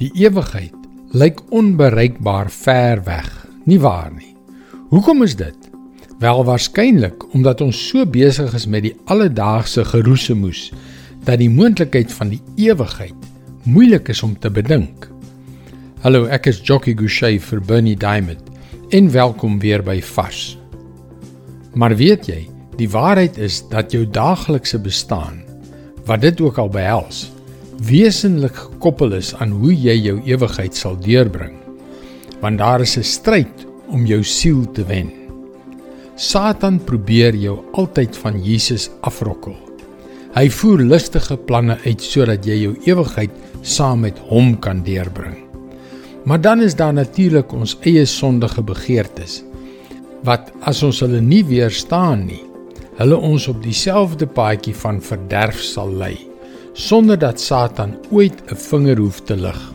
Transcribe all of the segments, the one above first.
Die ewigheid lyk onbereikbaar ver weg, nie waar nie? Hoekom is dit? Wel waarskynlik omdat ons so besig is met die alledaagse geroesemoes dat die moontlikheid van die ewigheid moeilik is om te bedink. Hallo, ek is Jockey Gouchee vir Bernie Diamond en welkom weer by Vars. Maar weet jy, die waarheid is dat jou daaglikse bestaan, wat dit ook al behels, wesenlik gekoppel is aan hoe jy jou ewigheid sal deurbring. Want daar is 'n stryd om jou siel te wen. Satan probeer jou altyd van Jesus afrokkel. Hy voer lustige planne uit sodat jy jou ewigheid saam met hom kan deurbring. Maar dan is daar natuurlik ons eie sondige begeertes wat as ons hulle nie weerstaan nie, hulle ons op dieselfde paadjie van verderf sal lei sonder dat Satan ooit 'n vinger hoef te lig.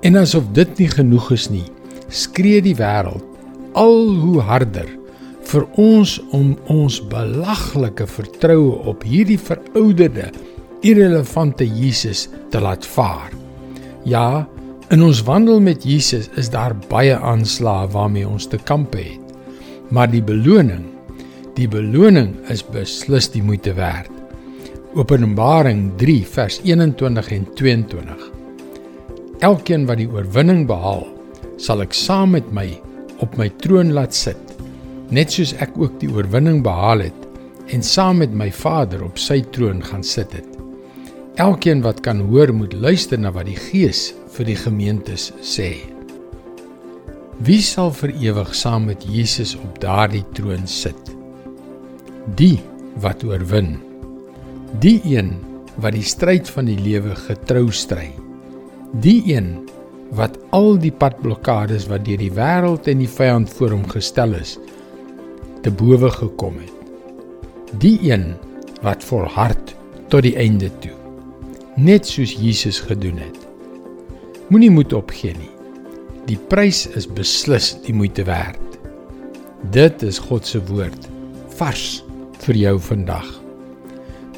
En asof dit nie genoeg is nie, skree die wêreld al hoe harder vir ons om ons belaglike vertroue op hierdie verouderde, irrelevante Jesus te laat vaar. Ja, in ons wandel met Jesus is daar baie aanslae waarmee ons te kamp het. Maar die beloning, die beloning is beslis die moeite werd. Openbaring 3 vers 21 en 22. Elkeen wat die oorwinning behaal, sal ek saam met my op my troon laat sit, net soos ek ook die oorwinning behaal het en saam met my Vader op sy troon gaan sit het. Elkeen wat kan hoor, moet luister na wat die Gees vir die gemeentes sê. Wie sal vir ewig saam met Jesus op daardie troon sit? Die wat oorwin. Die een wat die stryd van die lewe getrou stry. Die een wat al die padblokkades wat deur die wêreld en die vyand voor hom gestel is te bowe gekom het. Die een wat volhard tot die einde toe. Net soos Jesus gedoen het. Moenie moed opgee nie. Die prys is beslis die moeite werd. Dit is God se woord vars vir jou vandag.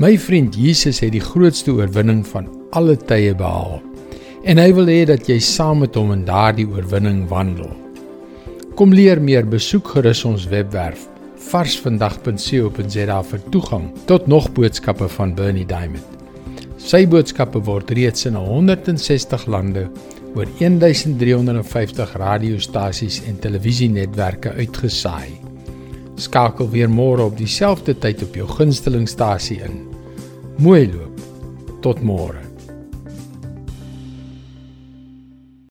My vriend Jesus het die grootste oorwinning van alle tye behaal. En hy wil hê dat jy saam met hom in daardie oorwinning wandel. Kom leer meer, besoek gerus ons webwerf varsvandag.co.za vir toegang tot nog boodskappe van Bernie Diamond. Sy boodskappe word reeds in 160 lande oor 1350 radiostasies en televisienetwerke uitgesaai. Skakel weer môre op dieselfde tyd op jou gunstelingstasie in. Mooi loop. Tot môre.